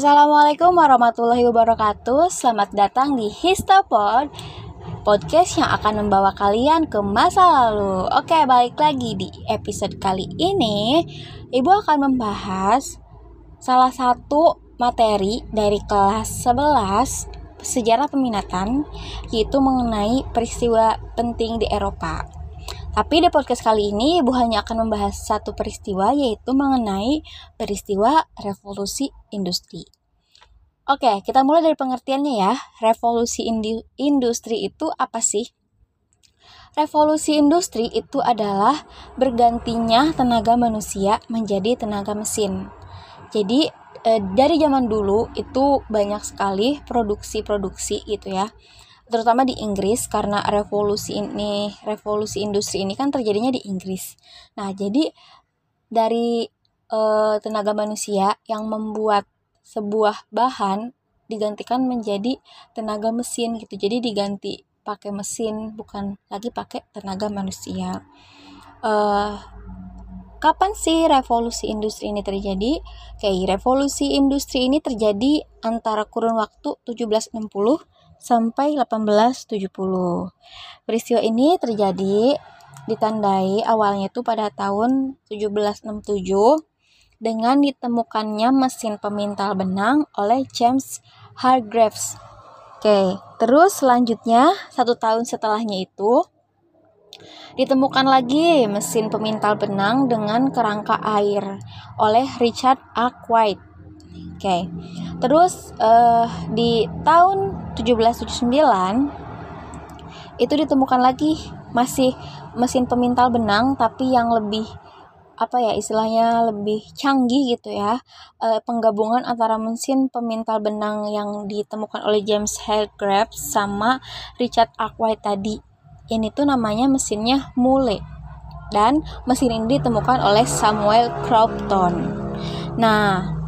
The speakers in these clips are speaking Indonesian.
Assalamualaikum warahmatullahi wabarakatuh. Selamat datang di Histopod Podcast yang akan membawa kalian ke masa lalu. Oke balik lagi di episode kali ini. Ibu akan membahas Salah satu materi dari kelas 11 Sejarah peminatan Yaitu mengenai peristiwa penting di Eropa tapi di podcast kali ini Ibu hanya akan membahas satu peristiwa yaitu mengenai peristiwa revolusi industri. Oke, kita mulai dari pengertiannya ya. Revolusi industri itu apa sih? Revolusi industri itu adalah bergantinya tenaga manusia menjadi tenaga mesin. Jadi eh, dari zaman dulu itu banyak sekali produksi-produksi gitu ya terutama di Inggris karena revolusi ini revolusi industri ini kan terjadinya di Inggris. Nah, jadi dari e, tenaga manusia yang membuat sebuah bahan digantikan menjadi tenaga mesin gitu. Jadi diganti pakai mesin bukan lagi pakai tenaga manusia. E, kapan sih revolusi industri ini terjadi? Oke, revolusi industri ini terjadi antara kurun waktu 1760 sampai 1870. Peristiwa ini terjadi ditandai awalnya itu pada tahun 1767 dengan ditemukannya mesin pemintal benang oleh James Hargreaves. Oke, terus selanjutnya satu tahun setelahnya itu ditemukan lagi mesin pemintal benang dengan kerangka air oleh Richard Arkwright. Oke, terus uh, di tahun 1779 itu ditemukan lagi masih mesin pemintal benang tapi yang lebih apa ya istilahnya lebih canggih gitu ya. E, penggabungan antara mesin pemintal benang yang ditemukan oleh James Hargreaves sama Richard Arkwright tadi. Ini tuh namanya mesinnya Mule. Dan mesin ini ditemukan oleh Samuel Crompton. Nah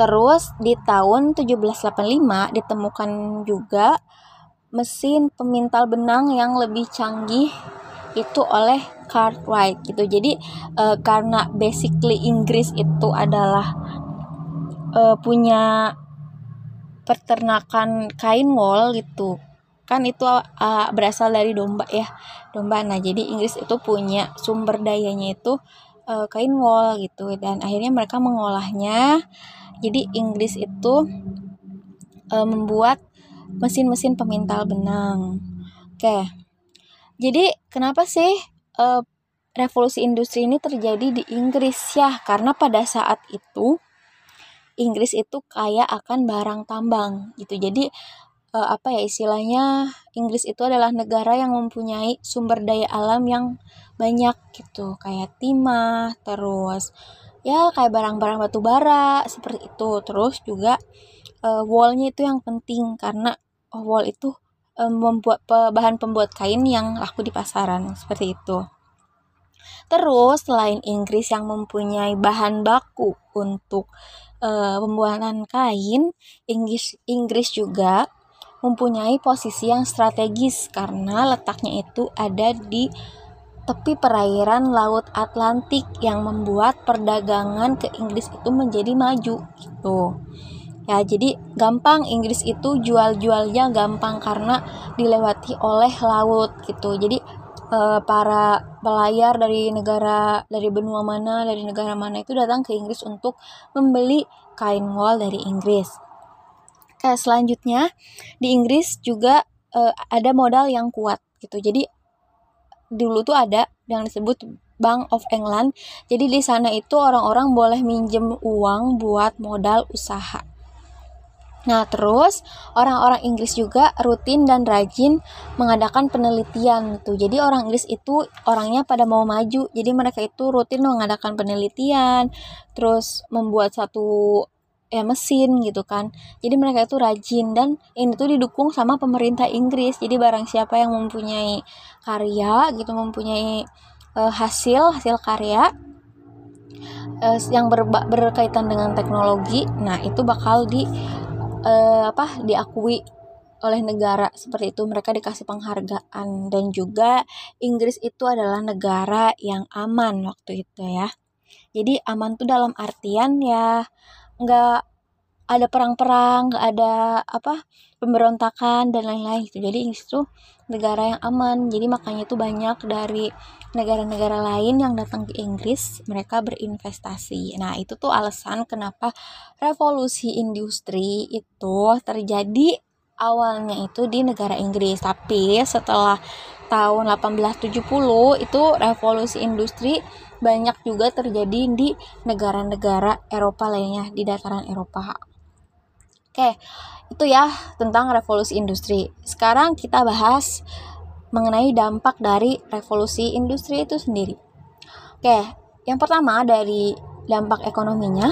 Terus di tahun 1785 ditemukan juga mesin pemintal benang yang lebih canggih itu oleh Cartwright gitu. Jadi e, karena basically Inggris itu adalah e, punya peternakan kain wool gitu. Kan itu uh, berasal dari domba ya. Domba. Nah, jadi Inggris itu punya sumber dayanya itu uh, kain wool gitu dan akhirnya mereka mengolahnya jadi Inggris itu e, membuat mesin-mesin pemintal benang. Oke. Jadi kenapa sih e, revolusi industri ini terjadi di Inggris ya? Karena pada saat itu Inggris itu kaya akan barang tambang gitu. Jadi e, apa ya istilahnya Inggris itu adalah negara yang mempunyai sumber daya alam yang banyak gitu. Kayak timah terus ya kayak barang-barang batu bara seperti itu. Terus juga uh, wallnya itu yang penting karena wall itu um, membuat bahan pembuat kain yang laku di pasaran seperti itu. Terus selain Inggris yang mempunyai bahan baku untuk uh, pembuatan kain Inggris Inggris juga mempunyai posisi yang strategis karena letaknya itu ada di tepi perairan Laut Atlantik yang membuat perdagangan ke Inggris itu menjadi maju gitu. Ya, jadi gampang Inggris itu jual-jualnya gampang karena dilewati oleh laut gitu. Jadi eh, para pelayar dari negara dari benua mana, dari negara mana itu datang ke Inggris untuk membeli kain wol dari Inggris. Kayak selanjutnya di Inggris juga eh, ada modal yang kuat gitu. Jadi dulu tuh ada yang disebut Bank of England. Jadi di sana itu orang-orang boleh minjem uang buat modal usaha. Nah, terus orang-orang Inggris juga rutin dan rajin mengadakan penelitian tuh. Jadi orang Inggris itu orangnya pada mau maju. Jadi mereka itu rutin mengadakan penelitian, terus membuat satu ya mesin gitu kan. Jadi mereka itu rajin dan ini tuh didukung sama pemerintah Inggris. Jadi barang siapa yang mempunyai karya gitu mempunyai uh, hasil hasil karya uh, yang ber, berkaitan dengan teknologi nah itu bakal di uh, apa diakui oleh negara. Seperti itu mereka dikasih penghargaan. Dan juga Inggris itu adalah negara yang aman waktu itu ya. Jadi aman tuh dalam artian ya nggak ada perang-perang nggak ada apa pemberontakan dan lain-lain gitu. Jadi Inggris itu negara yang aman. Jadi makanya itu banyak dari negara-negara lain yang datang ke Inggris mereka berinvestasi. Nah itu tuh alasan kenapa revolusi industri itu terjadi awalnya itu di negara Inggris. Tapi setelah tahun 1870 itu revolusi industri banyak juga terjadi di negara-negara Eropa lainnya di dataran Eropa. Oke, itu ya tentang revolusi industri. Sekarang kita bahas mengenai dampak dari revolusi industri itu sendiri. Oke, yang pertama dari dampak ekonominya,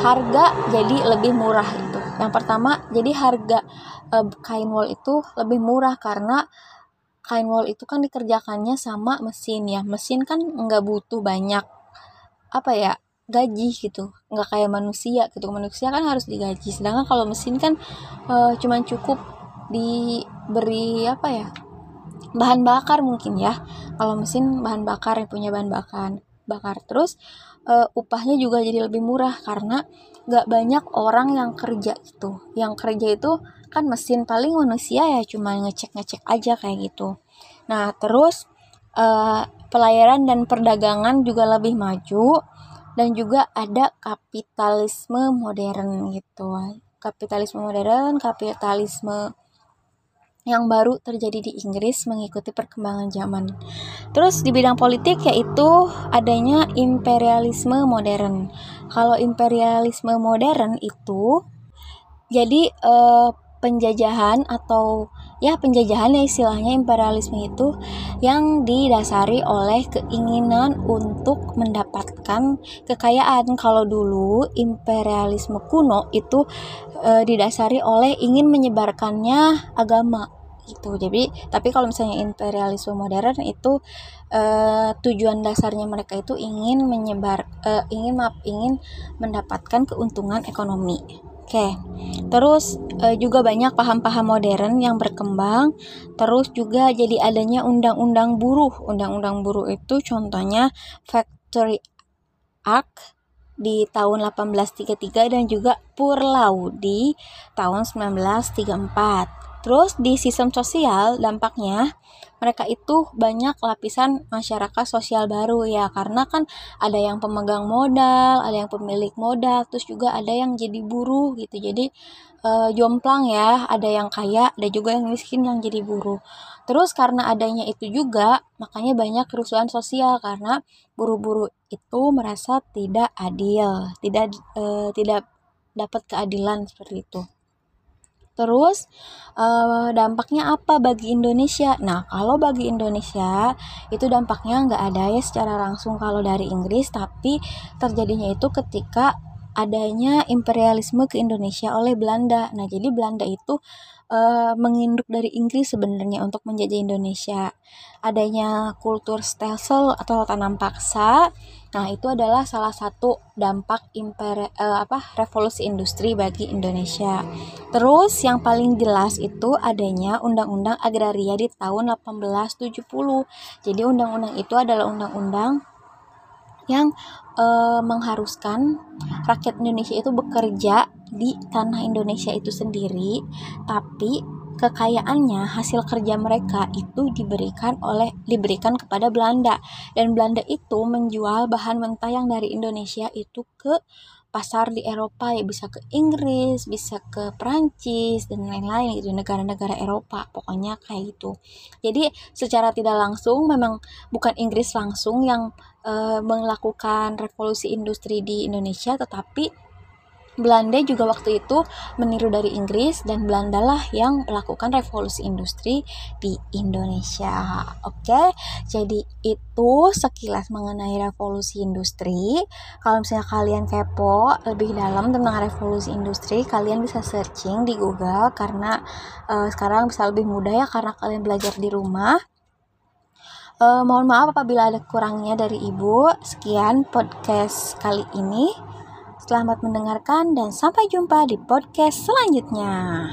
harga jadi lebih murah itu. Yang pertama, jadi harga e, kain wol itu lebih murah karena kain wol itu kan dikerjakannya sama mesin ya. Mesin kan nggak butuh banyak apa ya gaji gitu. Nggak kayak manusia gitu. Manusia kan harus digaji. Sedangkan kalau mesin kan e, cuman cukup diberi apa ya bahan bakar mungkin ya. Kalau mesin bahan bakar yang punya bahan bakar bakar terus e, upahnya juga jadi lebih murah karena nggak banyak orang yang kerja itu yang kerja itu kan mesin paling manusia ya cuma ngecek-ngecek aja kayak gitu. Nah, terus uh, pelayaran dan perdagangan juga lebih maju dan juga ada kapitalisme modern gitu. Kapitalisme modern, kapitalisme yang baru terjadi di Inggris mengikuti perkembangan zaman. Terus di bidang politik yaitu adanya imperialisme modern. Kalau imperialisme modern itu jadi eh, penjajahan atau ya penjajahan ya istilahnya imperialisme itu yang didasari oleh keinginan untuk mendapatkan kekayaan. Kalau dulu imperialisme kuno itu e, didasari oleh ingin menyebarkannya agama itu jadi tapi kalau misalnya imperialisme modern itu e, tujuan dasarnya mereka itu ingin menyebar e, ingin maaf ingin mendapatkan keuntungan ekonomi Oke, terus e, juga banyak paham-paham modern yang berkembang. Terus juga jadi adanya undang-undang buruh. Undang-undang buruh itu contohnya Factory Act di tahun 1833 dan juga Purlau di tahun 1934. Terus di sistem sosial dampaknya mereka itu banyak lapisan masyarakat sosial baru ya karena kan ada yang pemegang modal, ada yang pemilik modal, terus juga ada yang jadi buruh gitu. Jadi e, jomplang ya, ada yang kaya, ada juga yang miskin yang jadi buruh. Terus karena adanya itu juga makanya banyak kerusuhan sosial karena buruh-buruh itu merasa tidak adil, tidak e, tidak dapat keadilan seperti itu. Terus uh, dampaknya apa bagi Indonesia? Nah, kalau bagi Indonesia itu dampaknya nggak ada ya secara langsung kalau dari Inggris, tapi terjadinya itu ketika adanya imperialisme ke Indonesia oleh Belanda. Nah, jadi Belanda itu uh, menginduk dari Inggris sebenarnya untuk menjajah Indonesia. Adanya kultur stelsel atau tanam paksa Nah, itu adalah salah satu dampak imperi, uh, apa revolusi industri bagi Indonesia. Terus yang paling jelas itu adanya Undang-Undang Agraria di tahun 1870. Jadi undang-undang itu adalah undang-undang yang uh, mengharuskan rakyat Indonesia itu bekerja di tanah Indonesia itu sendiri, tapi kekayaannya hasil kerja mereka itu diberikan oleh diberikan kepada Belanda dan Belanda itu menjual bahan mentah yang dari Indonesia itu ke pasar di Eropa ya bisa ke Inggris, bisa ke Prancis dan lain-lain gitu negara-negara Eropa pokoknya kayak gitu. Jadi secara tidak langsung memang bukan Inggris langsung yang e, melakukan revolusi industri di Indonesia tetapi Belanda juga waktu itu meniru dari Inggris dan Belanda lah yang melakukan revolusi industri di Indonesia. Oke, jadi itu sekilas mengenai revolusi industri. Kalau misalnya kalian kepo lebih dalam tentang revolusi industri, kalian bisa searching di Google karena uh, sekarang bisa lebih mudah ya karena kalian belajar di rumah. Uh, mohon maaf apabila ada kurangnya dari ibu. Sekian podcast kali ini. Selamat mendengarkan dan sampai jumpa di podcast selanjutnya.